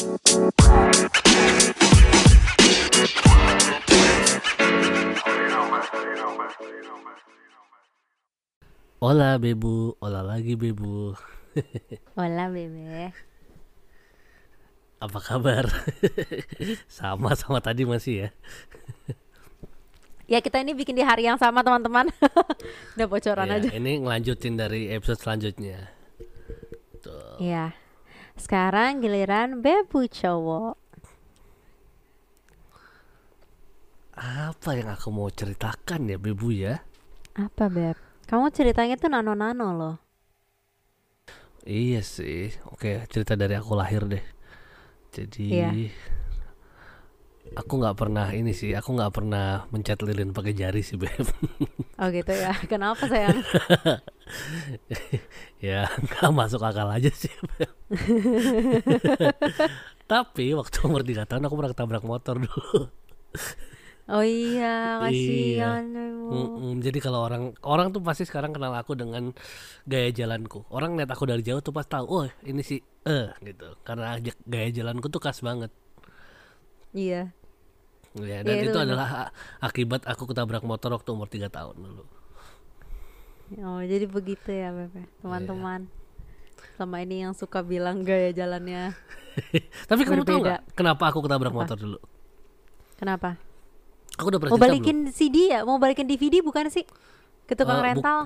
Olah bebu, olah lagi bebu. Hola bebe. Apa kabar? sama sama tadi masih ya. Ya kita ini bikin di hari yang sama teman-teman. Udah bocoran Ya, aja. Ini ngelanjutin dari episode selanjutnya. Tuh. Iya. Sekarang giliran bebu cowok. Apa yang aku mau ceritakan ya bebu ya? Apa beb? Kamu ceritanya tuh nano-nano loh. Iya sih. Oke cerita dari aku lahir deh. Jadi Iya. Aku nggak pernah ini sih. Aku nggak pernah mencet lilin pakai jari sih beb. Oh gitu ya. Kenapa sayang? ya nggak masuk akal aja sih beb. Tapi waktu umur 3 tahun aku pernah ketabrak motor dulu. Oh iya, kasihan ibu. Mm-mm, jadi kalau orang orang tuh pasti sekarang kenal aku dengan gaya jalanku. Orang lihat aku dari jauh tuh pas tahu, oh ini si eh gitu. Karena gaya jalanku tuh khas banget. Iya. Ya, dan Iya, itu itu adalah akibat aku ketabrak motor waktu umur 3 tahun dulu. Oh jadi begitu ya bebe. Teman-teman. Iya. Selama ini yang suka bilang gaya jalannya. Tapi kamu tahu nggak kenapa aku ketabrak motor dulu? Kenapa? Aku udah pernah Mau cerita belum? balikin CD ya? Mau balikin DVD bukan sih? Ke tukang buk- rental?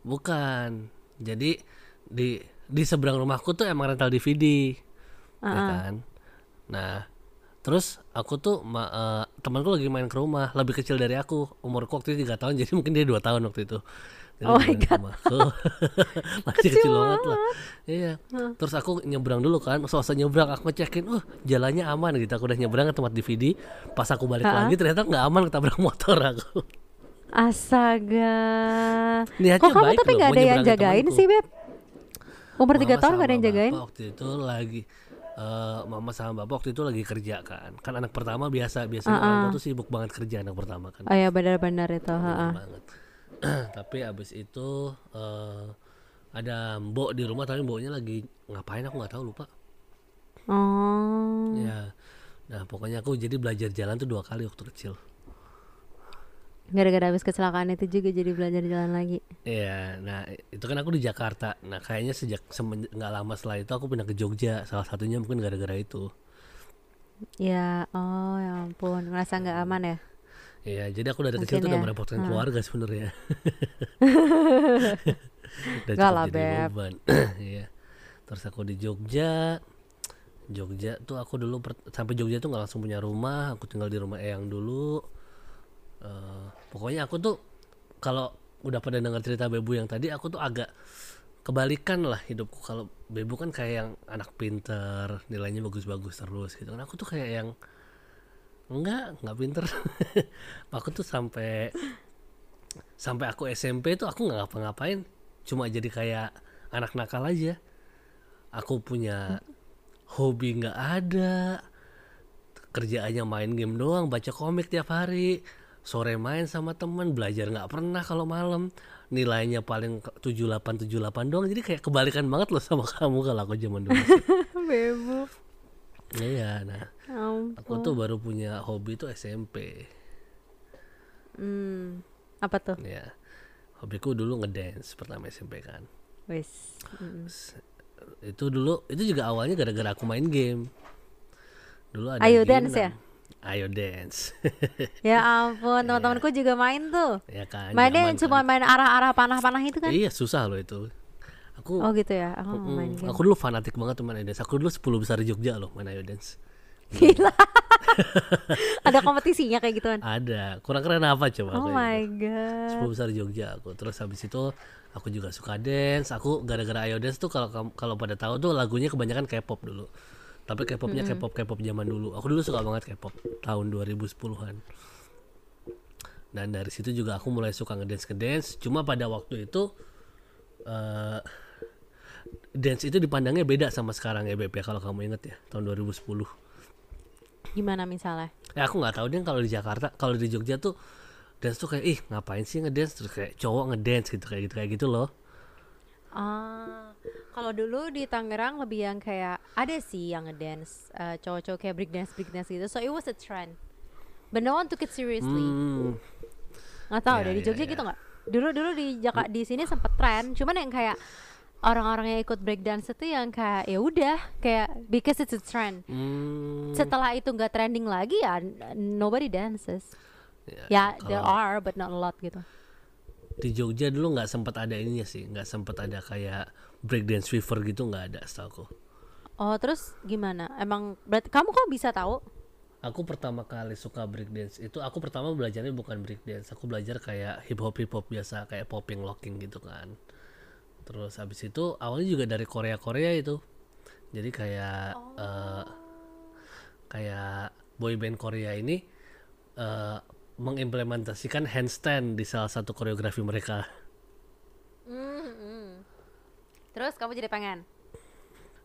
Bukan. Jadi di di seberang rumahku tuh emang rental DVD. ya Uh-uh. kan nah terus aku tuh ma- eh, temanku lagi main ke rumah lebih kecil dari aku umurku waktu itu tiga tahun jadi mungkin dia dua tahun waktu itu Dia Oh my God. rumahku. masih kecil, banget lah iya terus aku nyebrang dulu kan selesai nyebrang aku ngecekin oh jalannya aman gitu aku udah nyebrang ke tempat DVD pas aku balik Ha-ha. lagi ternyata nggak aman ketabrak motor aku Astaga. Niatnya Kok kamu tapi nggak ada yang jagain temanku. sih beb? Umur tiga tahun nggak ada yang jagain? waktu itu lagi eh, mama sama bapak waktu itu lagi kerja kan. Kan anak pertama biasa biasanya orang tua tuh sibuk banget kerja anak pertama kan. Oh ya benar-benar itu. Sibuk ha-ha. banget. Tapi abis itu eh, ada mbok di rumah tapi mboknya lagi ngapain aku nggak tahu lupa. Oh. ya nah pokoknya aku jadi belajar jalan tuh dua kali waktu kecil Gara-gara habis kecelakaan itu juga jadi belajar jalan lagi. Iya, nah itu kan aku di Jakarta. Nah kayaknya sejak nggak lama setelah itu aku pindah ke Jogja. Salah satunya mungkin gara-gara itu. Ya, oh ya ampun, ngerasa nggak aman ya? Iya, jadi aku dari kecil Mungkin tuh udah ya. merepotkan Hmm. keluarga sebenarnya. Udah cukup lah, Beb. Iya. Terus aku di Jogja. Jogja tuh aku dulu sampai Jogja tuh nggak langsung punya rumah. Aku tinggal di rumah Eyang dulu. Eh, pokoknya aku tuh kalau udah pada dengar cerita Bebu yang tadi, aku tuh agak kebalikan lah hidupku. Kalau Bebu kan kayak yang anak pinter, nilainya bagus-bagus terus gitu. Kan aku tuh kayak yang enggak, enggak pinter. aku tuh sampai sampai aku SMP tuh aku nggak ngapa-ngapain cuma jadi kayak anak nakal aja aku punya hobi nggak ada kerjaannya main game doang baca komik tiap hari sore main sama teman belajar nggak pernah kalau malam nilainya paling 78 78 doang jadi kayak kebalikan banget loh sama kamu kalau aku zaman dulu Bebu. iya nah Ampun. aku tuh baru punya hobi tuh SMP Hmm. Apa tuh? ya hobiku dulu ngedance pertama SMP kan Wis. Mm. itu dulu itu juga awalnya gara-gara aku main game dulu ada Ayo game dance ya? Ayo dance Ya ampun, teman-temanku juga main tuh. ya kan Mainnya zaman cuma kan. main arah-arah panah-panah itu kan? iya susah loh itu aku Oh gitu ya. Oh, mm, main game. aku dulu fanatik banget tuh main Ayo dance aku dulu 10 besar di Jogja loh main Ayo dance Gila. Ada kompetisinya kayak gituan. ada kurang keren apa coba Oh my gitu. god. 10 besar di Jogja aku terus habis itu aku juga suka dance aku gara-gara Ayo dance tuh kalau kalau pada tahu tuh lagunya kebanyakan K-pop dulu tapi K-popnya K-pop K-pop zaman dulu. Aku dulu suka banget K-pop tahun 2010-an dan dari situ juga aku mulai suka ngedance ke dance cuma pada waktu itu eh dance itu dipandangnya beda sama sekarang ya Beb ya kalau kamu inget ya tahun 2010 Gimana misalnya? ya aku nggak tahu deh kalau di Jakarta kalau di Jogja tuh dance tuh kayak ih ngapain sih ngedance? Terus kayak cowok ngedance gitu kayak gitu kayak gitu loh. Ah, Kalau dulu di Tangerang lebih yang kayak ada sih yang ngedance uh, cowok-cowok kayak break dance break dance gitu. So it was a trend. But no one took it seriously. Hmm, Nggak tahu Iya, deh di iya, Jogja iya. gitu nggak? Dulu dulu di Jaka di sini sempet tren. Cuman yang kayak orang-orang yang ikut break dance itu yang kayak ya udah kayak because it's a trend. hmm, Setelah itu nggak trending lagi ya nobody dances. ya, Ya there kalau are but not a lot gitu. di Jogja dulu nggak sempat ada ininya sih nggak sempat ada kayak breakdance fever gitu nggak ada setahu Oh terus gimana? Emang berarti kamu kok bisa tahu? aku pertama kali suka breakdance itu aku pertama belajarnya bukan breakdance aku belajar kayak hip hop hip hop biasa kayak popping locking gitu kan. Terus habis itu awalnya juga dari Korea Korea itu. Jadi kayak eh, kayak boy band Korea ini eh, mengimplementasikan handstand di salah satu koreografi mereka Terus kamu jadi pengen?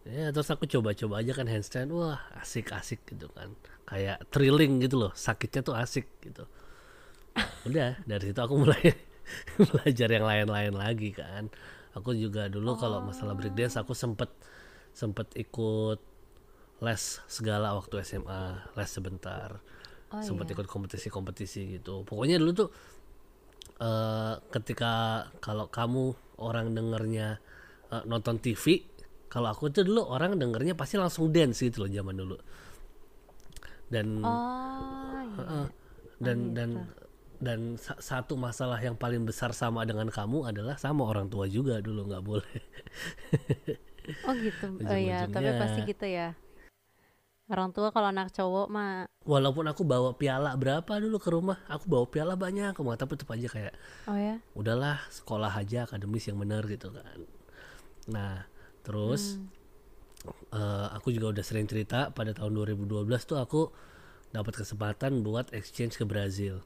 Ya terus aku coba-coba aja kan handstand. Wah asik-asik gitu kan. Kayak thrilling gitu loh. Sakitnya tuh asik gitu. Udah dari situ aku mulai Belajar yang lain-lain lagi kan. Aku juga dulu kalau masalah breakdance Aku sempet Sempet ikut Les segala waktu SMA Les sebentar. Oh, Sempet iya. ikut kompetisi-kompetisi gitu. Pokoknya dulu tuh eh ketika kalau kamu orang dengernya eh, nonton TV, kalau aku tuh dulu orang dengernya pasti langsung dance gitu loh zaman dulu. Dan Oh iya. eh, dan dan dan sa- satu masalah yang paling besar sama dengan kamu adalah sama orang tua juga dulu nggak boleh. Oh gitu. Oh iya, tapi pasti gitu ya. Orang tua kalau anak cowok mah Walaupun aku bawa piala berapa dulu ke rumah, aku bawa piala banyak, aku tapi tetap aja kayak oh ya. udahlah sekolah aja akademis yang benar gitu kan. Nah terus eh, aku juga udah sering cerita pada tahun 2012 tuh aku dapat kesempatan buat exchange ke Brazil,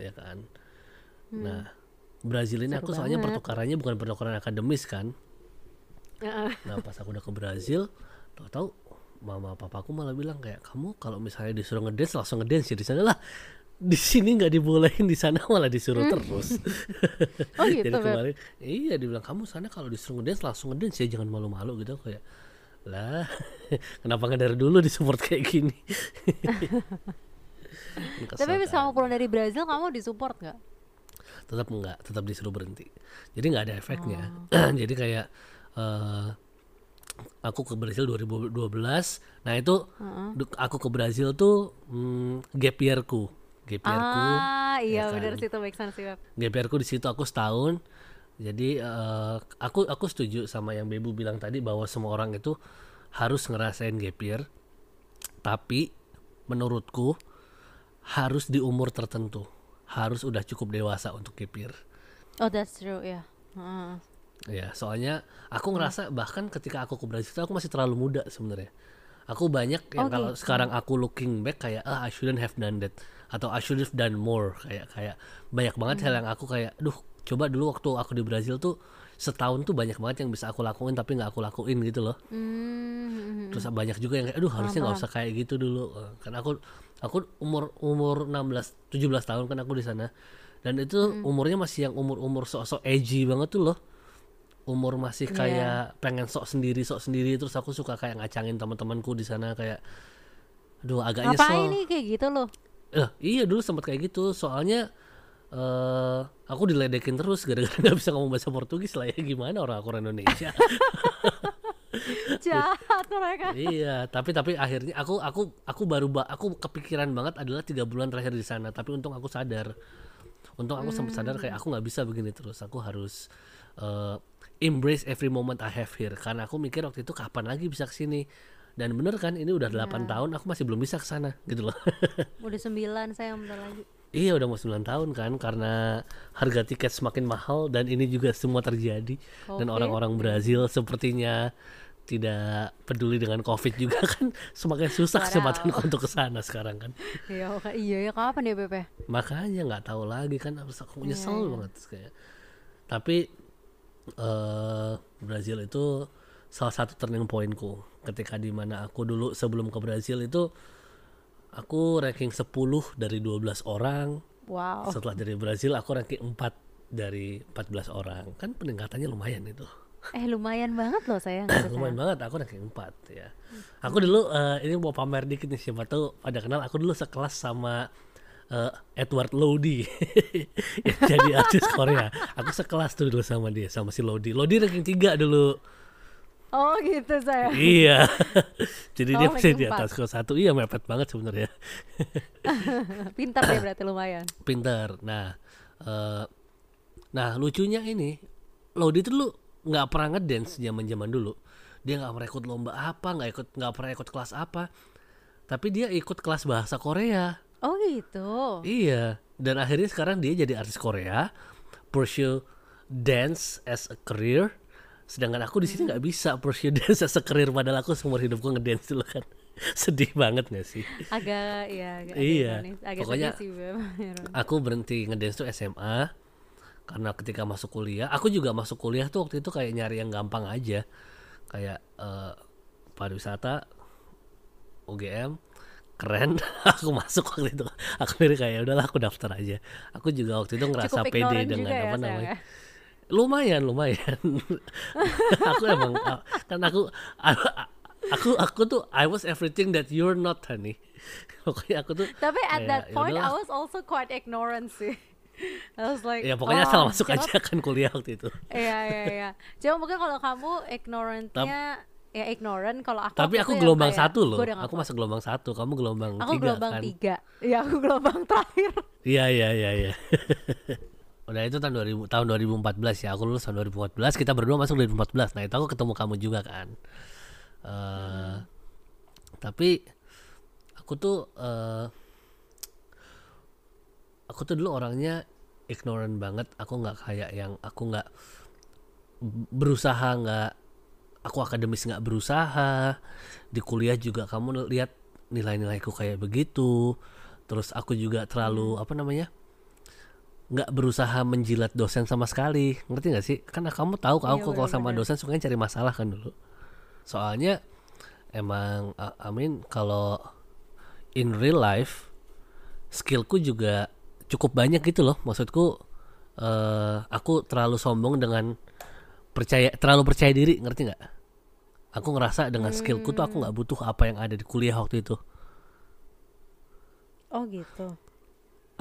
ya kan. Nah Brazil ini Seru aku soalnya banget. pertukarannya bukan pertukaran akademis kan. Heeh. Nah pas aku udah ke Brazil, tahu-tahu mama papaku malah bilang kayak kamu kalau misalnya disuruh ngedance langsung ngedance ya di sana lah. Di sini nggak dibolehin di sana malah disuruh terus. Oh gitu, Jadi Beb. kemarin iya dibilang kamu sana kalau disuruh ngedance langsung ngedance ya jangan malu-malu gitu kayak lah kenapa nggak dari dulu disupport kayak gini. Tapi habis kan. kamu pulang dari Brazil kamu disupport nggak? tetap enggak tetap disuruh berhenti jadi nggak ada efeknya Oh. jadi kayak eh aku ke Brazil 2012 nah itu du- aku ke Brazil tuh hmm, gap year-ku gap year-ku Ah iya ya benar kan? sih itu make sense sih year-ku di situ aku setahun jadi eh, aku aku setuju sama yang Bebu bilang tadi bahwa semua orang itu harus ngerasain year tapi menurutku harus di umur tertentu harus udah cukup dewasa untuk year Oh that's true ya. Heeh. Ya, soalnya aku ngerasa bahkan ketika aku ke Brazil aku masih terlalu muda sebenarnya. Aku banyak yang Oh, kalau gitu. sekarang aku looking back kayak ah I shouldn't have done that atau I should have done more kayak kayak banyak banget Hmm. hal yang aku kayak duh coba dulu waktu aku di Brazil tuh setahun tuh banyak banget yang bisa aku lakuin tapi nggak aku lakuin gitu loh. Hmm. Terus banyak juga yang kayak aduh harusnya nggak usah kayak gitu dulu. Kan aku aku umur umur 16 17 tahun kan aku di sana. Dan itu Hmm. umurnya masih yang umur-umur sok-sok edgy banget tuh loh. Umur masih Iya. kayak pengen sok sendiri sok sendiri terus aku suka kayak ngacangin teman-temanku di sana kayak aduh agak Ngapain nyesel. nih kayak gitu loh? Eh, iya dulu sempat kayak gitu. Soalnya eh aku diledekin terus gara-gara nggak bisa ngomong bahasa Portugis lah ya. Gimana orang aku orang Indonesia? Jahat mereka. iya tapi tapi akhirnya aku aku aku baru ba aku kepikiran banget adalah tiga bulan terakhir di sana. Tapi untung aku sadar. Untung aku sempat sadar kayak aku nggak bisa begini terus. Aku harus eh, embrace every moment I have here. Karena aku mikir waktu itu kapan lagi bisa ke sini dan bener kan ini udah 8 tahun aku masih belum bisa ke sana gitu loh. Udah sembilan saya bentar lagi. iya udah mau 9 tahun kan karena harga tiket semakin mahal dan ini juga semua terjadi. Dan Covid. orang-orang Brazil sepertinya tidak peduli dengan covid juga kan semakin susah kesempatan untuk ke sana sekarang kan. Iya, iya ya kapan ya Pepe? makanya nggak tahu lagi kan harus aku Iya, nyesel banget Terus kayak. Tapi eh Brazil itu salah satu turning pointku ketika di mana aku dulu sebelum ke Brazil itu aku ranking 10 dari 12 orang. Wow. setelah dari Brazil aku ranking 4 dari 14 orang. Kan peningkatannya lumayan itu. Eh lumayan banget loh sayang. harusnya. lumayan banget aku ranking 4 ya. Aku dulu eh, ini mau pamer dikit nih siapa tahu pada kenal. Aku dulu sekelas sama eh, Edward Lodi yang jadi artis Korea. Aku sekelas tuh dulu sama dia sama si Lodi. Lodi ranking 3 dulu Oh gitu sayang. iya. Jadi dia Oh, masih ranking di atas kelas satu. Iya mepet banget sebenarnya. Pintar ya berarti lumayan. pinter nah eh, nah lucunya ini Lodi tuh dulu nggak pernah ngedance zaman zaman dulu. Dia nggak pernah ikut lomba apa nggak ikut nggak pernah ikut kelas apa. Tapi dia ikut kelas bahasa Korea. Oh gitu. iya. Dan akhirnya sekarang dia jadi artis Korea. Pursue dance as a career sedangkan aku di sini nggak bisa pursue dance as a career padahal aku seumur hidupku ngedance dulu kan. Sedih banget gak sih? Agak ya agak Iya, agak pokoknya- sedih sih, aku berhenti ngedance tuh SMA karena ketika masuk kuliah aku juga masuk kuliah tuh waktu itu kayak nyari yang gampang aja. Kayak eh, pariwisata UGM keren. Aku masuk waktu itu. Aku mikir kayak "Ya udahlah aku daftar aja. Aku juga waktu itu ngerasa Cukup pede dengan ya, apa namanya. ya? Lumayan lumayan aku emang kan aku aku aku tuh I was everything that you're not honey pokoknya aku tuh Tapi at kayak, that "Ya point I udahlah." was also quite ignorant sih. I was like, ya pokoknya oh, asal masuk aja kan kuliah waktu itu Iya iya iya. Cuma mungkin kalau kamu ignorantnya ya ignorant kalau aku Tapi aku yang gelombang kayak, satu loh. Aku masuk gelombang satu, kamu gelombang Aku tiga gelombang kan? tiga. Iya aku gelombang terakhir. Iya iya iya iya. Udah itu tahun 2000 tahun 2014 ya. Aku lulus tahun 2014. Kita berdua masuk 2014. Nah itu aku ketemu kamu juga kan. eh Tapi aku tuh eh aku tuh dulu orangnya ignorant banget. Aku nggak kayak yang aku nggak berusaha nggak aku akademis nggak berusaha di kuliah juga kamu lihat nilai-nilaiku kayak begitu terus aku juga terlalu apa namanya nggak berusaha menjilat dosen sama sekali. Ngerti nggak sih? Karena kamu tahu Iya, aku kalau sama dosen sukanya cari masalah kan dulu. Soalnya emang I mean kalau in real life skillku juga cukup banyak gitu loh. Maksudku eh aku terlalu sombong dengan percaya terlalu percaya diri ngerti nggak? Aku ngerasa dengan skillku tuh aku nggak butuh apa yang ada di kuliah waktu itu. Oh gitu.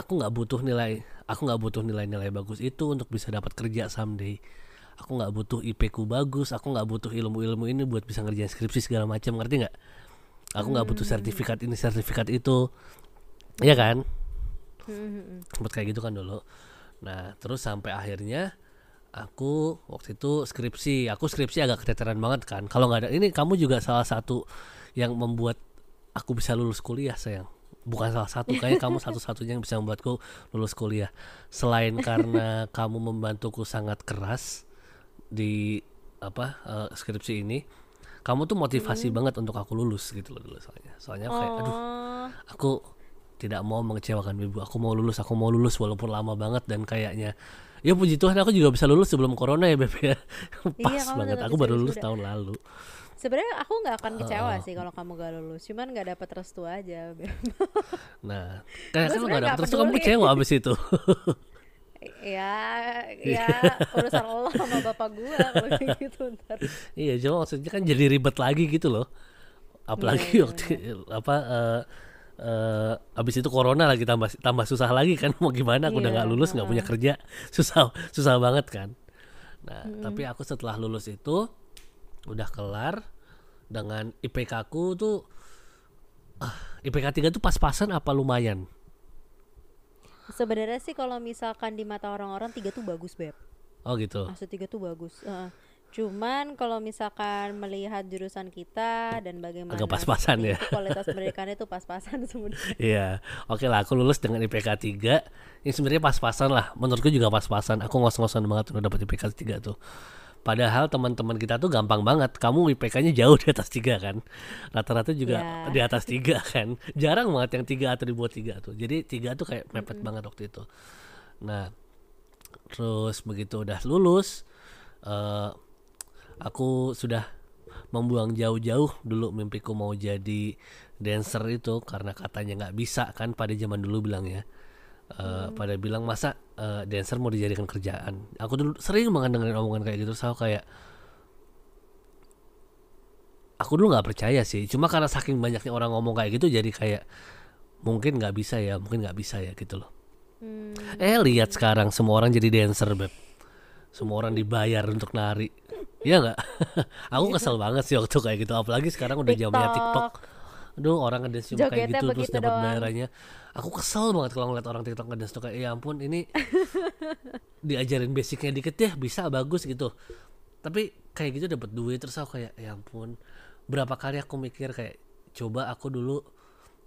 Aku nggak butuh nilai aku nggak butuh nilai-nilai bagus itu untuk bisa dapat kerja someday. Aku nggak butuh IP ku bagus aku nggak butuh ilmu-ilmu ini buat bisa ngerjain skripsi segala macam ngerti nggak? Aku nggak butuh sertifikat ini sertifikat itu. Iya kan? Hmm, sempet kayak gitu kan dulu. Nah terus sampai akhirnya aku waktu itu skripsi. Aku skripsi agak keteteran banget kan. Kalau nggak ada ini kamu juga salah satu yang membuat aku bisa lulus kuliah sayang bukan salah satu kayaknya kamu satu-satunya yang bisa membuatku lulus kuliah. Selain karena kamu membantuku sangat keras di apa eh, skripsi ini kamu tuh motivasi banget untuk aku lulus gitu loh dulu soalnya. Soalnya kayak aduh Oh, aku tidak mau mengecewakan ibu. Aku mau lulus aku mau lulus walaupun lama banget dan kayaknya ya puji Tuhan aku juga bisa lulus sebelum corona ya beb ya. Pas Iya, banget. aku baru lulus wisuda. tahun lalu sebenarnya aku nggak akan kecewa sih kalau kamu gak lulus. Cuman nggak dapat restu aja. Nah kayak kan dapet nggak terus tuh kamu kecewa abis itu. Ya ya urusan lo sama bapak gua kalau gitu ntar. iya cuma maksudnya kan jadi ribet lagi gitu loh. Apalagi Iya, iya, waktu apa eh eh, abis itu corona lagi tambah tambah susah lagi kan. Mau gimana? Aku udah Iya, nggak lulus nggak punya kerja. Susah susah banget kan. Nah tapi aku setelah lulus itu udah kelar dengan IPK ku tuh ah, IPK 3 tuh pas-pasan apa lumayan Sebenarnya sih kalau misalkan di mata orang-orang tiga tuh bagus beb. oh gitu Maksud tiga tuh bagus. Heeh. Cuman kalau misalkan melihat jurusan kita dan bagaimana Agak pas-pasan ya. kualitas pendidikannya tuh pas-pasan sebenarnya. Iya, oke lah aku lulus dengan IPK 3 Ini sebenarnya pas-pasan lah, menurutku juga pas-pasan Aku ngos-ngosan banget udah dapet IPK 3 tuh Padahal teman-teman kita tuh gampang banget. Kamu IPK-nya jauh di atas 3 kan? Rata-rata juga Ya. di atas 3 kan? Jarang banget yang 3 atau di bawah 3 tuh. Jadi 3 tuh kayak mepet banget waktu itu. Nah, terus begitu udah lulus eh Aku sudah membuang jauh-jauh dulu mimpiku mau jadi dancer itu karena katanya nggak bisa kan? Pada zaman dulu bilangnya Eh, pada bilang masa eh, dancer mau dijadikan kerjaan? Aku dulu sering banget dengerin omongan kayak gitu saya kayak aku dulu nggak percaya sih. Cuma karena saking banyaknya orang ngomong kayak gitu jadi kayak mungkin nggak bisa ya mungkin nggak bisa ya gitu loh. Hmm. eh lihat sekarang semua orang jadi dancer beb. Semua orang dibayar untuk nari. Iya nggak? Aku kesel banget sih waktu kayak gitu apalagi sekarang udah zamannya TikTok aduh orang ngedance cuma kayak gitu terus dapat bayarannya. Aku kesel banget kalau ngeliat orang TikTok ngedance tuh kayak ya ampun ini diajarin basicnya dikit ya bisa bagus gitu. Tapi kayak gitu dapat duit terus aku kayak ya ampun berapa kali aku mikir kayak coba aku dulu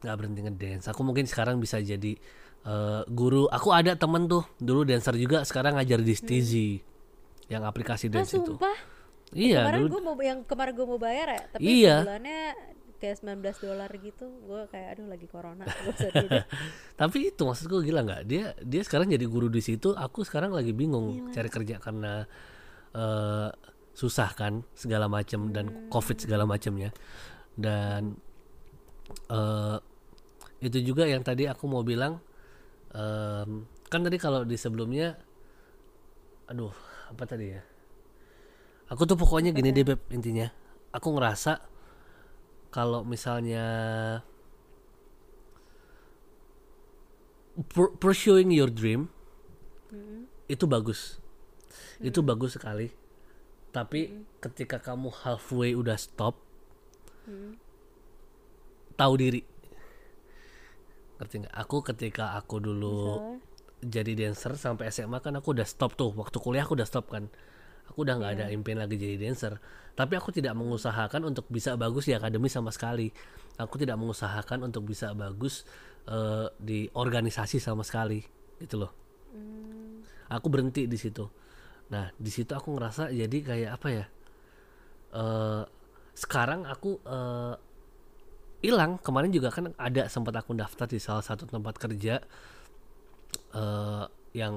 nggak berhenti ngedance. Aku mungkin sekarang bisa jadi eh, guru. Aku ada temen tuh dulu dancer juga sekarang ngajar di Stizy yang aplikasi Ah, dance itu. sumpah. iya kemarin dulu gue mau yang kemarin gue mau bayar ya, tapi Iya. sebulannya kayak 19 dolar gitu. Gue kayak aduh lagi corona, gue tapi itu maksudku gila nggak? Dia dia sekarang jadi guru di situ aku sekarang lagi bingung cari kerja karena eh, susah kan segala macam dan covid segala macamnya dan eh itu juga yang tadi aku mau bilang em, kan tadi kalau di sebelumnya aduh apa tadi ya? Aku tuh pokoknya gini deh beb intinya. Aku ngerasa kalau misalnya pur- pursuing your dream itu bagus. Itu bagus sekali. Tapi ketika kamu halfway udah stop tahu diri. Ngerti nggak? Aku ketika aku dulu Misalnya? jadi dancer sampai SMA kan aku udah stop tuh. Waktu kuliah aku udah stop kan aku udah nggak ada impian lagi jadi dancer. Tapi aku tidak mengusahakan untuk bisa bagus di akademi sama sekali. Aku tidak mengusahakan untuk bisa bagus eh, di organisasi sama sekali gitu loh. Aku berhenti di situ. Nah di situ aku ngerasa jadi kayak apa ya? Eh sekarang aku eh, hilang. Kemarin juga kan ada sempat aku daftar di salah satu tempat kerja eh yang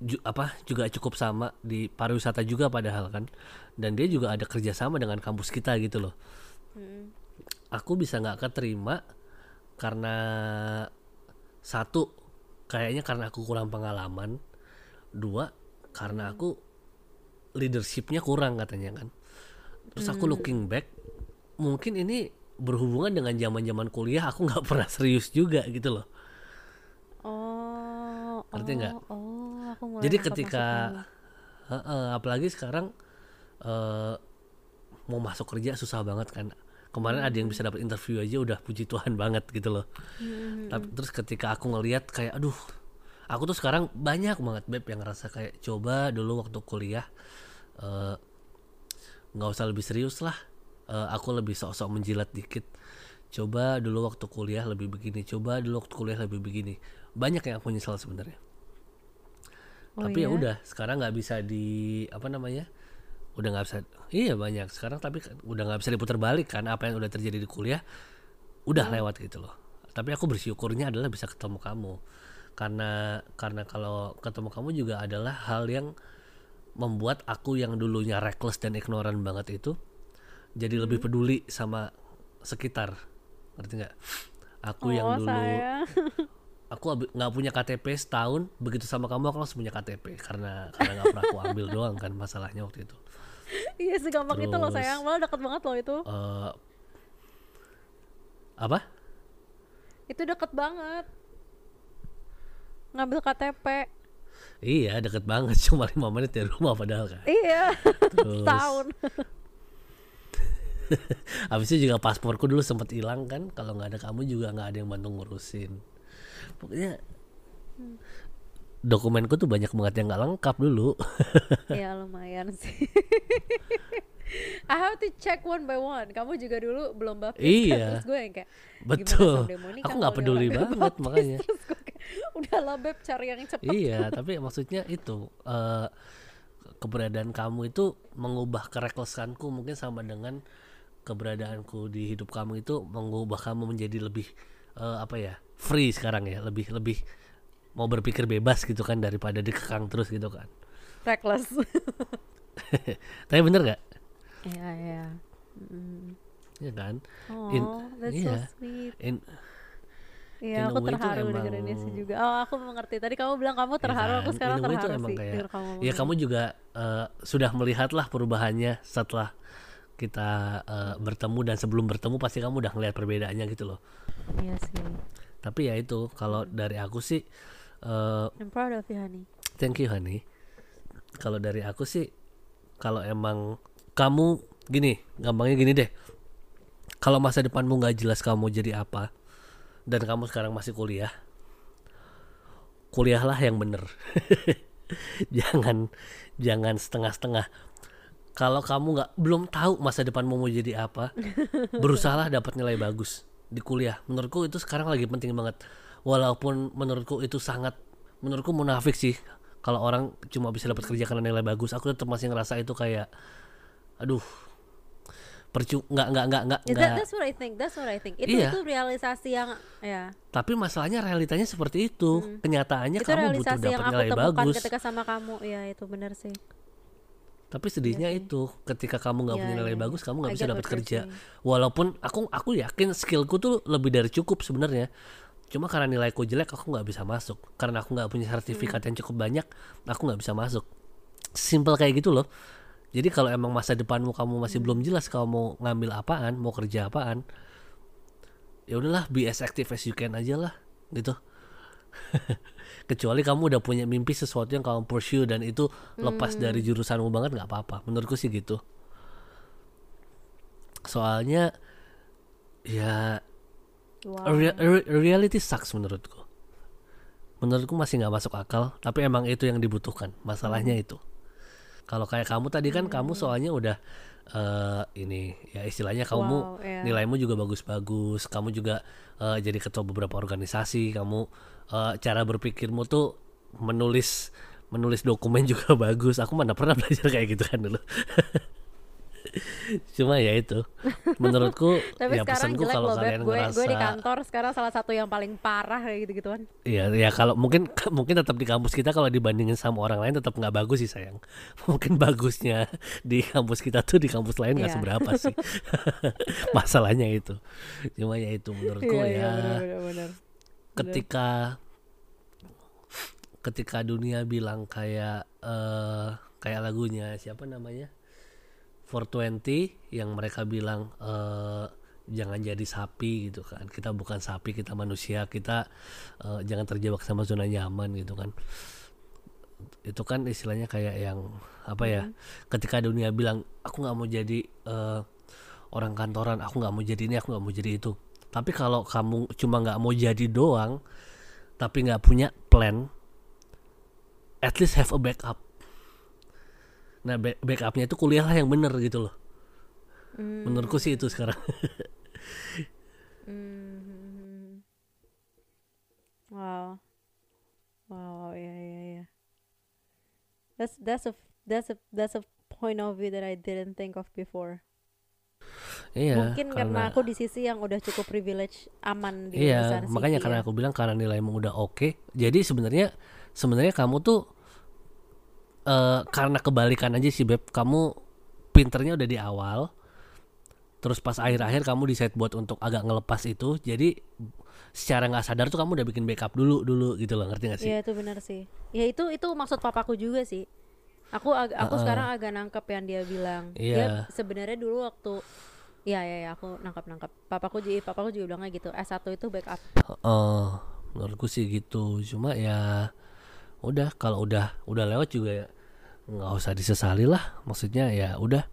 ju- apa juga cukup sama di pariwisata juga padahal kan. Dan dia juga ada kerjasama dengan kampus kita gitu loh. Aku bisa nggak keterima karena satu kayaknya karena aku kurang pengalaman. Dua karena aku leadershipnya kurang katanya kan. Terus aku looking back mungkin ini berhubungan dengan zaman zaman kuliah aku nggak pernah serius juga gitu loh. Oh, Ngerti oh, nggak? Oh, aku mulai Jadi ketika maksudnya. Heeh, apalagi sekarang eh, mau masuk kerja susah banget kan. Kemarin ada yang bisa dapat interview aja udah puji Tuhan banget gitu loh. Tapi terus ketika aku ngelihat kayak aduh, aku tuh sekarang banyak banget beb yang ngerasa kayak coba dulu waktu kuliah eh, nggak usah lebih serius lah. Eh, aku lebih sok-sok menjilat dikit. Coba dulu waktu kuliah lebih begini, coba dulu waktu kuliah lebih begini. Banyak yang aku nyesal sebenarnya Oh tapi ya iya? udah sekarang nggak bisa di apa namanya udah nggak bisa iya banyak sekarang tapi udah nggak bisa diputar balik kan apa yang udah terjadi di kuliah udah Hmm. lewat gitu loh tapi aku bersyukurnya adalah bisa ketemu kamu karena karena kalau ketemu kamu juga adalah hal yang membuat aku yang dulunya reckless dan ignoran banget itu jadi lebih Hmm. peduli sama sekitar ngerti nggak aku yang Oh, dulu sayang. aku nggak punya KTP setahun begitu sama kamu aku langsung punya KTP karena karena nggak pernah aku ambil doang kan masalahnya waktu itu Iya segampang itu loh sayang, malah deket banget loh itu. Eh apa Itu deket banget. Ngambil KTP. iya deket banget cuma lima menit dari rumah padahal kan Iya, terus tahun. habis itu juga pasporku dulu sempat hilang kan kalau nggak ada kamu juga nggak ada yang bantu ngurusin pokoknya dokumenku tuh banyak banget yang nggak lengkap dulu ya lumayan sih. I have to check one by one. Kamu juga dulu belum baptis kan? Iya. Terus gue yang kayak Betul. Monica Aku nggak peduli udah banget baptis? makanya. Terus gue kayak udahlah beb cari yang cepet. iya tapi maksudnya itu eh, keberadaan kamu itu mengubah kerekleskanku mungkin sama dengan keberadaanku di hidup kamu itu mengubah kamu menjadi lebih eh, apa ya free sekarang ya lebih lebih mau berpikir bebas gitu kan daripada dikekang terus gitu kan Reckless. tapi bener nggak Iya iya. Mm. ya kan Oh, In- that's iya. so sweet. In, Iya, aku terharu dengerinnya sih juga. Oh, aku mengerti. Tadi kamu bilang kamu terharu, ya aku kan? sekarang In a way itu terharu emang sih. kayak kamu ya kamu juga eh, sudah melihat lah perubahannya setelah kita eh, bertemu dan sebelum bertemu pasti kamu udah ngeliat perbedaannya gitu loh Iya sih. Tapi ya itu kalau dari aku sih eh, I'm proud of you, honey. thank you honey. Kalau dari aku sih kalau emang kamu gini gampangnya gini deh. Kalau masa depanmu nggak jelas kamu jadi apa dan kamu sekarang masih kuliah kuliahlah yang bener. Jangan jangan setengah-setengah. Kalau kamu nggak belum tahu masa depanmu mau jadi apa berusahalah dapat nilai bagus di kuliah menurutku itu sekarang lagi penting banget walaupun menurutku itu sangat menurutku munafik sih kalau orang cuma bisa dapat kerja karena nilai bagus aku tetap masih ngerasa itu kayak aduh percu nggak nggak nggak nggak nggak that, that's what I think. That's what I think. Itu Iya. itu realisasi yang ya. tapi masalahnya realitanya seperti itu kenyataannya Itu kamu butuh realisasi yang dapat nilai bagus ketika sama kamu. Ya, itu benar sih. Tapi sedihnya itu ketika kamu nggak Iya, punya nilai iya, bagus kamu nggak bisa dapat kerja. walaupun aku aku yakin skillku tuh lebih dari cukup sebenarnya. Cuma karena nilaiku jelek aku nggak bisa masuk. Karena aku nggak punya sertifikat Hmm. yang cukup banyak aku nggak bisa masuk. Simple kayak gitu loh. Jadi kalau emang masa depanmu kamu masih Hmm. belum jelas kamu mau ngambil apaan mau kerja apaan ya udahlah be as active as you can aja lah gitu kecuali kamu udah punya mimpi sesuatu yang kamu pursue dan itu lepas dari Hmm. jurusanmu banget nggak apa-apa menurutku sih gitu soalnya ya Wow. rea- re- reality sucks menurutku menurutku masih nggak masuk akal tapi emang itu yang dibutuhkan masalahnya Hmm. itu kalau kayak kamu tadi kan kamu soalnya udah eh, ini ya istilahnya kamu Wow, iya. nilaimu juga bagus-bagus kamu juga eh, jadi ketua beberapa organisasi kamu eh, cara berpikirmu tuh menulis menulis dokumen juga bagus aku mana pernah belajar kayak gitu kan dulu cuma ya itu menurutku Tapi ya pesanku kalau kalian Gue ngerasa gue di kantor sekarang salah satu yang paling parah kayak gitu-gituan. Iya, ya kalau mungkin mungkin tetap di kampus kita kalau dibandingin sama orang lain tetap nggak bagus sih sayang. Mungkin bagusnya di kampus kita tuh di kampus lain nggak Iya. seberapa sih. Masalahnya itu. Cuma ya itu menurutku Iya, ya benar. Ketika ketika dunia bilang kayak eh kayak lagunya siapa namanya? 420 yang mereka bilang eh jangan jadi sapi gitu kan. Kita bukan sapi kita manusia kita eh, jangan terjebak sama zona nyaman gitu kan. Itu kan istilahnya kayak yang apa ya ketika dunia bilang aku nggak mau jadi eh, orang kantoran aku nggak mau jadi ini aku nggak mau jadi itu tapi kalau kamu cuma nggak mau jadi doang tapi nggak punya plan at least have a backup nah back- backupnya itu kuliah lah yang bener gitu loh menurutku sih itu sekarang Hmm. Wow. Wow, yeah, yeah, yeah. That's that's a that's a that's a point of view that I didn't think of before. Iya Mungkin karena aku di sisi yang udah cukup privilege aman di Iya, makanya karena ya. aku bilang karena nilaimu udah oke. Jadi sebenarnya sebenarnya kamu tuh eh karena kebalikan aja sih Beb. Kamu pinternya udah di awal. Terus pas akhir-akhir kamu decide buat untuk agak ngelepas itu. Jadi secara nggak sadar tuh kamu udah bikin backup dulu dulu gitu loh, ngerti gak sih? Iya itu benar sih. Ya itu itu maksud papaku juga sih. Aku ag- aku sekarang agak nangkep yang dia bilang. Iya. Dia sebenarnya dulu waktu Iya ya ya aku nangkep nangkep. Papaku jadi papaku juga bilangnya gitu. S1 itu backup. Heeh, menurutku sih gitu. Cuma ya udah kalau udah udah lewat juga ya nggak usah disesali lah. Maksudnya ya udah.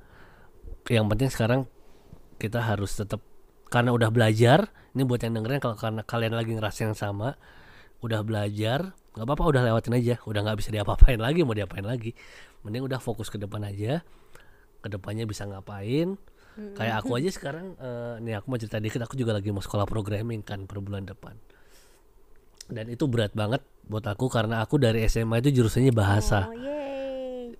Yang penting sekarang kita harus tetap karena udah belajar. Ini buat yang dengerin kalau karena kalian lagi ngerasa yang sama, udah belajar, nggak apa-apa udah lewatin aja. Udah nggak bisa diapa-apain lagi, mau diapain lagi. Mending udah fokus ke depan aja. Ke depannya bisa ngapain. Kayak aku aja sekarang, eh, nih aku mau cerita dikit. Aku juga lagi mau sekolah programming kan per bulan depan. Dan itu berat banget buat aku karena aku dari SMA itu jurusannya bahasa. Oh, yay.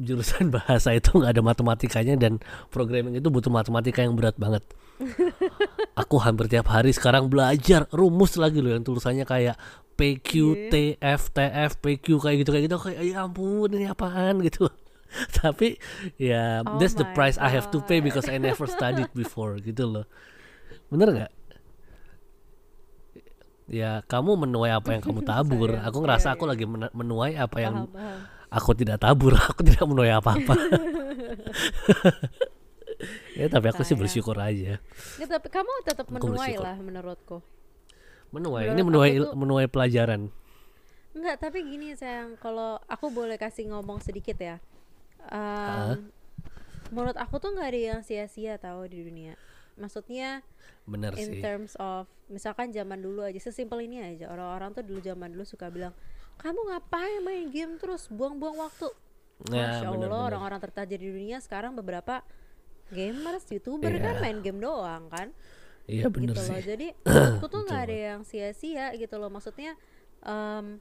jurusan bahasa itu nggak ada matematikanya dan programming itu butuh matematika yang berat banget. Aku hampir tiap hari sekarang belajar rumus lagi loh yang tulisannya kayak PQ, TF, TF, PQ kayak gitu kayak gitu. Kayak ya ampun ini apaan? gitu tapi ya Oh that's the price I have to pay God. because I never studied before gitu loh. Bener nggak? Ya kamu menuai apa yang kamu tabur. Aku ngerasa aku lagi menuai apa yang aku tidak tabur aku tidak menuai apa-apa. Ya tapi aku sih bersyukur aja. Ya, tapi kamu tetap menuai lah menurutku. menuai. Menurut ini menuai tuh- menuai pelajaran. Enggak, tapi gini sayang, kalau aku boleh kasih ngomong sedikit ya. Um, menurut aku tuh nggak ada yang sia-sia tahu di dunia. Maksudnya bener in sih. terms of misalkan zaman dulu aja sesimpel ini aja. Orang-orang tuh dulu zaman dulu suka bilang kamu ngapain main game terus? Buang-buang waktu. Ya, Masya Allah bener-bener. orang-orang tertajir di dunia sekarang beberapa gamers youtuber Iya. kan main game doang kan? Iya bener gitu sih. Loh jadi aku tuh nggak ada yang sia-sia gitu loh. Maksudnya em,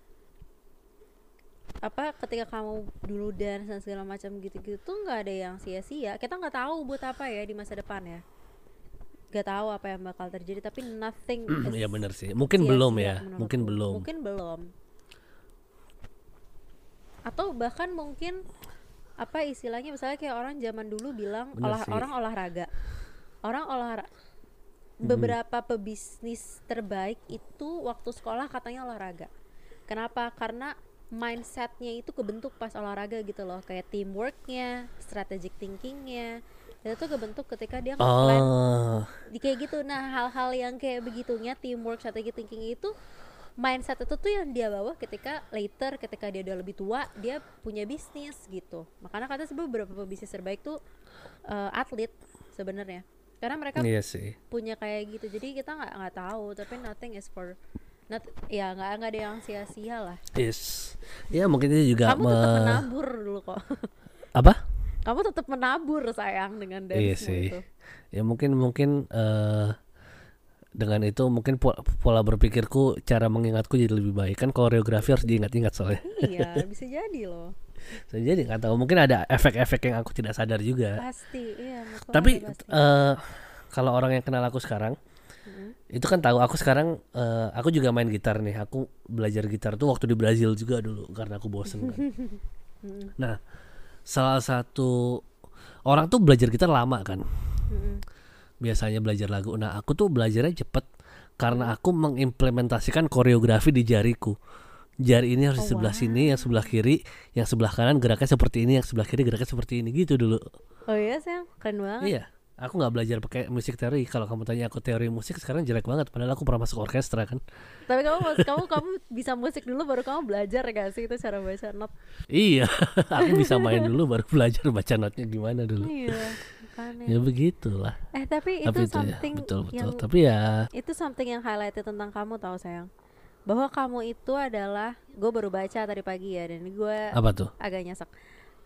apa ketika kamu dulu dan segala macam gitu-gitu tuh nggak ada yang sia-sia. Kita nggak tahu buat apa ya di masa depan ya. Nggak tahu apa yang bakal terjadi tapi nothing is Iya bener sih. Mungkin sia-sia belum ya. mungkin belum. Mungkin belum. Atau bahkan mungkin apa istilahnya misalnya kayak orang zaman dulu bilang Bener olah sih. orang olahraga. Orang olahraga Hmm. beberapa pebisnis terbaik itu waktu sekolah katanya olahraga. Kenapa? Karena mindsetnya itu kebentuk pas olahraga gitu loh. Kayak teamworknya strategic thinkingnya itu kebentuk ketika dia nge-plan. Oh di kayak gitu. Nah hal-hal yang kayak begitunya teamwork strategi thinking itu mindset itu tuh yang dia bawa ketika later ketika dia udah lebih tua dia punya bisnis gitu. Makanya kata sebenarnya beberapa bisnis terbaik tuh eh, atlet sebenarnya. Karena mereka iya sih. punya kayak gitu. Jadi kita nggak nggak tahu. Tapi nothing is for not ya nggak nggak ada yang sia-sia lah. Yes. Ya mungkin itu juga kamu tetap me- menabur dulu kok. Apa? Kamu tetap menabur sayang dengan Iya dance sih. itu. Ya mungkin mungkin eh dengan itu mungkin po- pola berpikirku cara mengingatku jadi lebih baik. Kan koreografi harus diingat-ingat soalnya. Iya bisa jadi loh. Saya jadi nggak tahu. Mungkin ada efek-efek yang aku tidak sadar juga. Pasti iya tapi pasti. eh kalau orang yang kenal aku sekarang. Itu kan tahu aku sekarang eh, aku juga main gitar nih. Aku belajar gitar tuh waktu di Brazil juga dulu karena aku bosen kan. Nah salah satu orang tuh belajar gitar lama kan. Biasanya belajar lagu. Nah aku tuh belajarnya cepet karena aku mengimplementasikan koreografi di jariku. Jari ini harus di Oh, sebelah wow. sini yang sebelah kiri yang sebelah kanan geraknya seperti ini yang sebelah kiri geraknya seperti ini gitu dulu. Oh iya sayang. Keren banget. Iya aku nggak belajar pakai musik teori. Kalau kamu tanya aku teori musik sekarang jelek banget. Padahal aku pernah masuk orkestra kan. Tapi kamu kamu kamu bisa musik dulu baru kamu belajar gak sih? Itu cara baca not. Iya aku bisa main dulu baru belajar baca notnya gimana dulu. Iya makanya. ya begitulah. Eh tapi itu tapi itu ya something betul betul. yang tapi ya itu something yang highlighted tentang kamu tahu sayang. Bahwa kamu itu adalah gue baru baca tadi pagi ya dan gue apa tuh? agak nyesek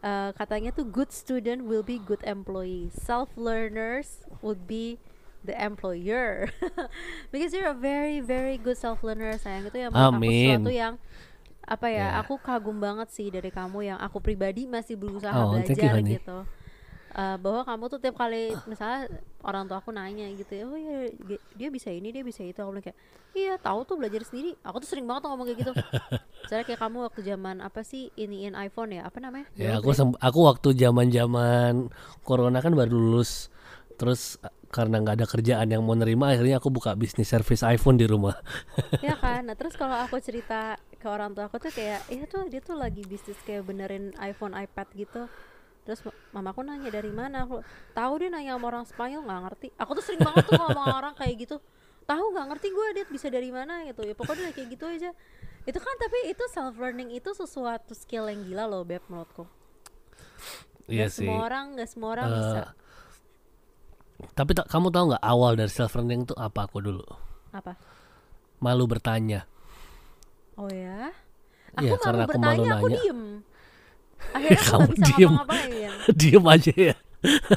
Eh, katanya tuh good student will be good employee. Self learners would be the employer. Because you're a very very good self learner sayang. Itu yang menurut aku Amin. sesuatu yang apa ya Ya. aku kagum banget sih dari kamu yang aku pribadi masih berusaha Oh, belajar gitu Eh, bahwa kamu tuh tiap kali misalnya orang tua aku nanya gitu ya oh ya dia bisa ini dia bisa itu aku bilang kayak iya tahu tuh belajar sendiri. Aku tuh sering banget tuh ngomong kayak gitu. Misalnya kayak kamu waktu zaman apa sih iniin iPhone ya apa namanya? Ya aku sem- aku waktu zaman-zaman corona kan baru lulus. Terus eh, karena nggak ada kerjaan yang mau nerima akhirnya aku buka bisnis service iPhone di rumah. ya kan nah terus kalau aku cerita ke orang tua aku tuh kayak iya tuh dia tuh lagi bisnis kayak benerin iPhone iPad gitu terus ma- mamaku nanya dari mana? Aku tahu dia nanya sama orang Spanyol nggak ngerti. Aku tuh sering banget tuh ngomong sama orang kayak gitu. Tahu nggak ngerti gue dia bisa dari mana gitu. Ya pokoknya kayak gitu aja. Itu kan tapi itu self learning itu sesuatu skill yang gila loh beb menurutku. Iya sih. semua orang nggak semua orang Eh, bisa Tapi tak- kamu tahu nggak awal dari self learning itu apa aku dulu? apa? Malu bertanya. oh ya? Iya, aku karena malu aku malu bertanya aku nanya. diem akhirnya aku Kamu bisa diem. ngapa-ngapain Diem aja ya.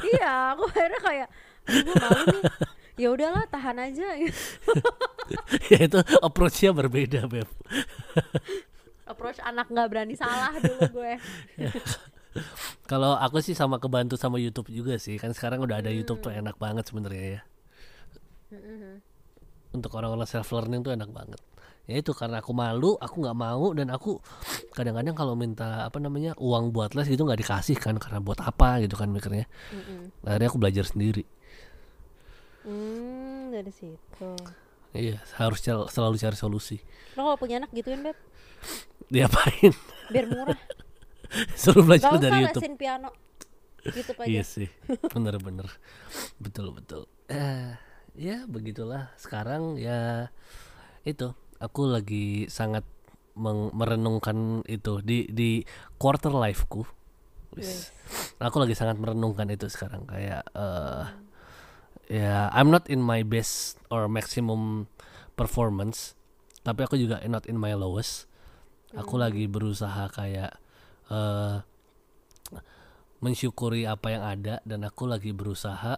iya aku akhirnya kayak "Aduh, gue malu nih ya udahlah tahan aja ya itu approach-nya berbeda, Beb. approach anak nggak berani salah dulu gue Kalau aku sih sama kebantu sama YouTube juga sih. Kan sekarang udah ada YouTube Hmm. tuh enak banget sebenarnya ya. Untuk orang-orang self learning tuh enak banget. Ya itu karena aku malu, aku nggak mau dan aku kadang-kadang kalau minta apa namanya uang buat les gitu nggak dikasih kan karena buat apa gitu kan mikirnya. Mm-mm. Akhirnya aku belajar sendiri. hmm dari situ Iya, harus sel- selalu cari solusi. lo kalau punya anak gituin beb Diapain? biar murah Suruh gak belajar usah dari YouTube. lesin piano YouTube aja Iya sih, bener-bener, betul betul. Eh, ya begitulah. Sekarang ya itu, aku lagi sangat merenungkan itu di di quarter lifeku. Wis. Aku lagi sangat merenungkan itu sekarang kayak eh ya I'm not in my best or maximum performance, tapi aku juga not in my lowest. Aku lagi berusaha kayak eh mensyukuri apa yang ada dan aku lagi berusaha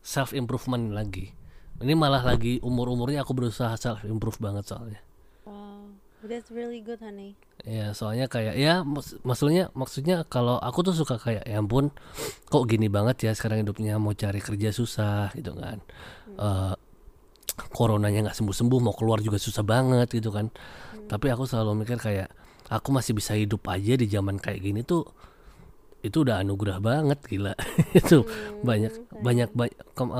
self improvement lagi. Ini malah lagi umur umurnya aku berusaha self improve banget soalnya. wow that's really good honey Ya soalnya kayak ya mak- maksudnya maksudnya kalau aku tuh suka kayak ya ampun kok gini banget ya sekarang hidupnya mau cari kerja susah gitu kan. Eh coronanya nggak sembuh sembuh mau keluar juga susah banget gitu kan. Tapi aku selalu mikir kayak aku masih bisa hidup aja di zaman kayak gini tuh itu udah anugerah banget gila itu banyak banyak banyak kem-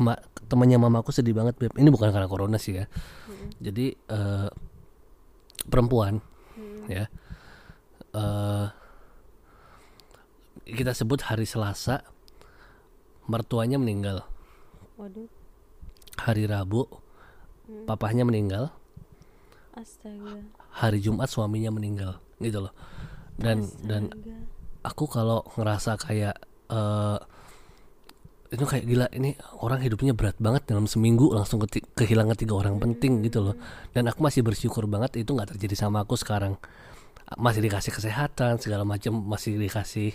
ma- temannya mamaku sedih banget beb. Ini bukan karena corona sih ya. Jadi eh, perempuan ya. Eh kita sebut hari Selasa mertuanya meninggal. Waduh. Hari Rabu papahnya meninggal. Astaga. Hari Jumat suaminya meninggal gitu loh. Dan dan Astaga. aku kalau ngerasa kayak eh itu kayak gila ini orang hidupnya berat banget dalam seminggu langsung keti- kehilangan tiga orang penting gitu loh. Dan aku masih bersyukur banget itu nggak terjadi sama aku sekarang. Masih dikasih kesehatan segala macam masih dikasih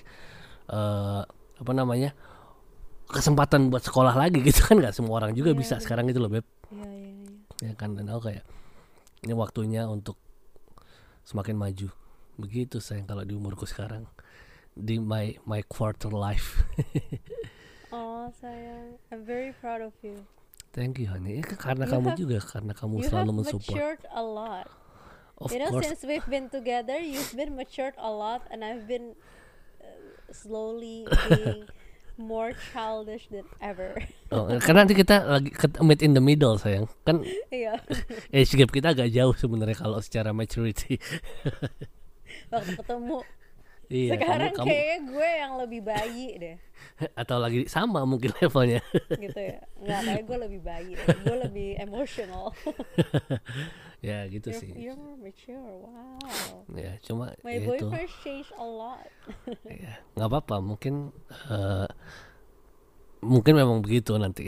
eh apa namanya kesempatan buat sekolah lagi gitu kan. Nggak semua orang juga Iya, bisa bener. sekarang gitu loh beb. Iya iya iya. Ya kan dan aku kayak ini waktunya untuk semakin maju. Begitu sayang kalau di umurku sekarang. Di my my quarter life oh sayang. I'm very proud of you. Thank you honey. Ya, karena You kamu have- juga karena kamu you selalu have mensupport. matured a lot. Of you know course. since we've been together you've been matured a lot and I've been uh, slowly being more childish than ever. Oh, karena nanti kita lagi meet in the middle sayang. Kan iya. age gap kita agak jauh sebenarnya kalau secara maturity. Waktu ketemu iya sekarang kamu, kamu kayaknya gue yang lebih bayi deh. Atau lagi sama mungkin levelnya. Gitu ya. Nggak kayak gue lebih bayi deh. gue lebih emotional. Ya gitu you're, sih. you're more mature. Wow. Ya cuma my ya itu. boyfriend changed a lot. Ya nggak apa-apa. Mungkin eh, mungkin memang begitu nanti.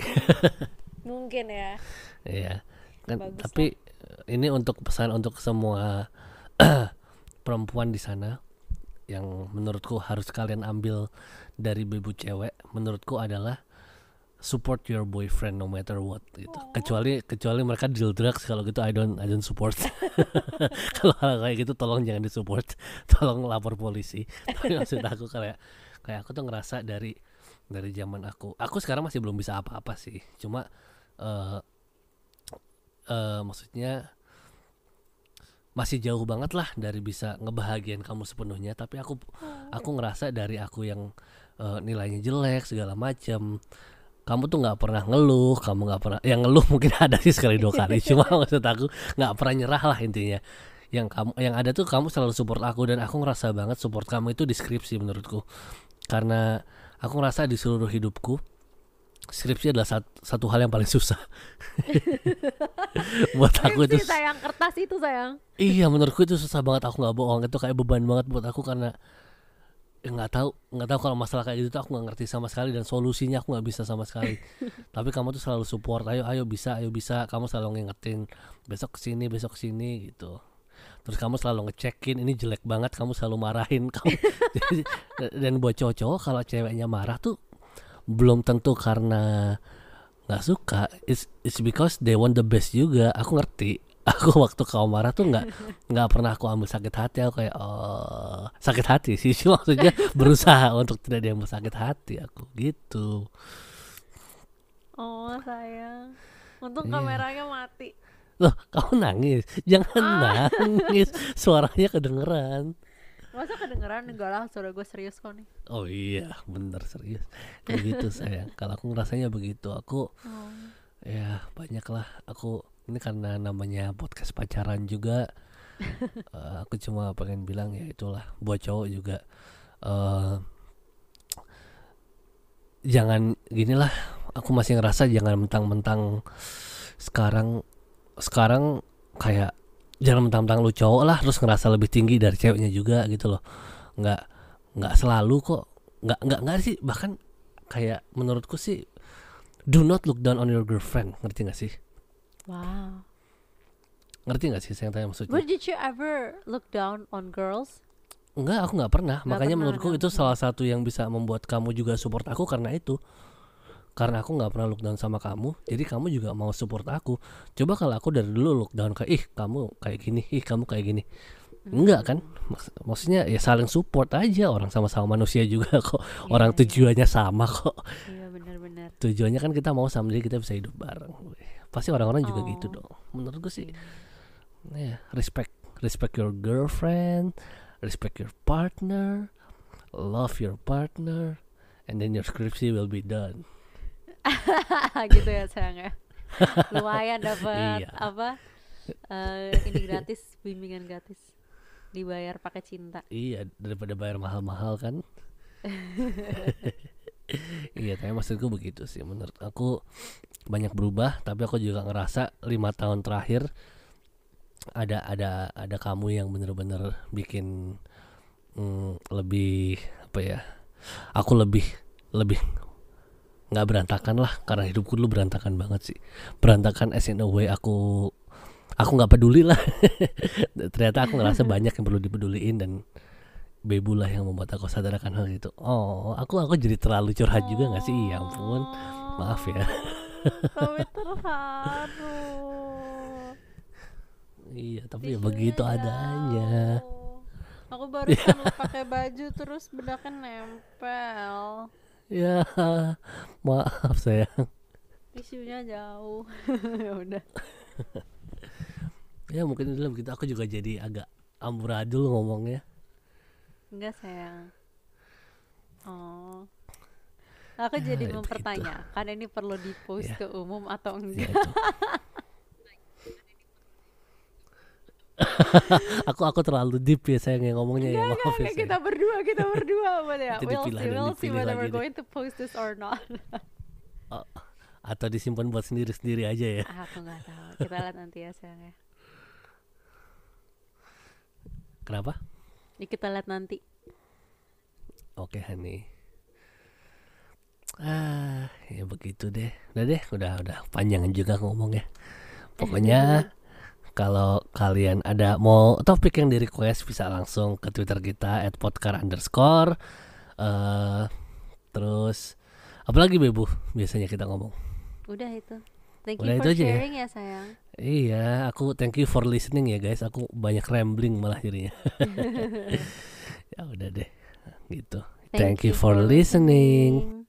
Mungkin ya. Iya. Kan Bagus tapi eh, ini untuk pesan untuk semua perempuan di sana yang menurutku harus kalian ambil dari bebu cewek menurutku adalah support your boyfriend no matter what gitu. Kecuali kecuali mereka deal drugs kalau gitu I don't I don't support. kalau kayak gitu tolong jangan disupport. Tolong lapor polisi. Tapi maksud aku kayak kayak aku tuh ngerasa dari dari zaman aku. Aku sekarang masih belum bisa apa-apa sih. Cuma eh eh maksudnya masih jauh banget lah dari bisa ngebahagiain kamu sepenuhnya tapi aku aku ngerasa dari aku yang eh, nilainya jelek segala macam kamu tuh nggak pernah ngeluh kamu nggak pernah yang ngeluh mungkin ada sih sekali dua kali cuma maksud aku nggak pernah nyerah lah intinya. Yang kamu yang ada tuh kamu selalu support aku dan aku ngerasa banget support kamu itu di skripsi menurutku. Karena aku ngerasa di seluruh hidupku skripsi adalah sat- satu hal yang paling susah. Buat aku itu sayang kertas itu sayang. Iya menurutku itu susah banget. Aku nggak bohong. Itu kayak beban banget buat aku karena ya nggak tahu nggak tahu kalau masalah kayak gitu tuh aku nggak ngerti sama sekali dan solusinya aku nggak bisa sama sekali. Tapi kamu tuh selalu support. Ayo ayo bisa ayo bisa. Kamu selalu ngingetin besok ke sini besok ke sini gitu. Terus kamu selalu ngecekin ini jelek banget kamu selalu marahin. Kamu dan buat cowok-cowok kalau ceweknya marah tuh belum tentu karena nggak suka. It's, it's because they want the best juga. Aku ngerti. Aku waktu kau marah tuh nggak nggak pernah aku ambil sakit hati. Aku kayak oh sakit hati sih. Maksudnya berusaha untuk tidak diambil sakit hati. Aku gitu. Oh sayang. Untung Iya. kameranya mati. Loh kamu nangis? Jangan nangis. Suaranya kedengeran masa kedengeran? Enggak lah suara gue serius kok nih. Oh iya bener serius. Kayak gitu sayang. Kalau aku ngerasanya begitu aku oh. ya banyak lah aku ini karena namanya podcast pacaran juga. Eh, aku cuma pengen bilang ya itulah buat cowok juga. Eh jangan gini lah aku masih ngerasa jangan mentang-mentang sekarang sekarang kayak jangan mentang-mentang lu cowok lah terus ngerasa lebih tinggi dari ceweknya juga gitu loh nggak nggak selalu kok nggak nggak nggak sih bahkan kayak menurutku sih do not look down on your girlfriend ngerti gak sih Wow. ngerti gak sih saya yang tanya maksudnya But did you ever look down on girls? Enggak, aku nggak pernah. Nggak Makanya pernah, menurutku itu salah satu yang bisa membuat kamu juga support aku karena itu. Karena aku nggak pernah look down sama kamu, jadi kamu juga mau support aku. Coba kalau aku dari dulu look down kayak ih kamu kayak gini, ih kamu kayak gini. Enggak kan? Maks- maksudnya ya saling support aja orang sama-sama manusia juga kok. Orang Iya, iya. tujuannya sama kok. Iya benar-benar. Tujuannya kan kita mau sama jadi kita bisa hidup bareng. Pasti orang-orang juga gitu Oh. dong. Menurutku sih ya respect respect your girlfriend respect your partner love your partner and then your skripsi will be done gitu ya sayang ya. Lumayan dapat Iya. apa? eh, ini gratis, bimbingan gratis. Dibayar pakai cinta. iya daripada bayar mahal-mahal kan iya tapi maksudku begitu sih menurut aku banyak berubah tapi aku juga ngerasa lima tahun terakhir ada ada ada kamu yang bener-bener bikin mm, lebih apa ya aku lebih lebih nggak berantakan lah karena hidupku dulu berantakan banget sih. Berantakan as in a way aku aku nggak peduli lah. Ternyata aku ngerasa banyak yang perlu dipeduliin dan Bebu lah yang membuat aku sadar akan hal itu. Oh aku aku jadi terlalu curhat juga nggak sih? Ya ampun. Maaf ya. Terharu. iya tapi ya Tisunya begitu adanya. Jauh. Aku lu pakai baju terus bedaknya nempel. Ya maaf sayang Tisunya jauh. ya udah. ya mungkin itu begitu aku juga jadi agak amburadul ngomongnya Enggak sayang. Oh. Aku Ya, jadi ya begitu. mempertanyakan ini perlu di post Ya. ke umum atau ya enggak. itu aku aku terlalu deep ya sayang yang ngomongnya ya maaf ya Enggak, sayang. kita berdua, kita berdua apa ya? We'll see, we'll see whether we're going to post this or not. Oh, atau disimpan buat sendiri sendiri aja ya Ah, Aku nggak tahu. Kita lihat nanti ya sayang ya. kenapa Ya, kita lihat nanti. Oke Hani Ah ya begitu deh Udah deh udah udah panjangan juga ngomongnya Pokoknya kalau kalian ada mau topik yang di request bisa langsung ke Twitter kita at podcar underscore eh Terus apalagi Bebu biasanya kita ngomong Udah itu. Thank Udah you itu for aja ya? sharing ya, sayang. Iya aku thank you for listening ya guys Aku banyak rambling malah jadinya Ya udah deh gitu Thank, you for listening.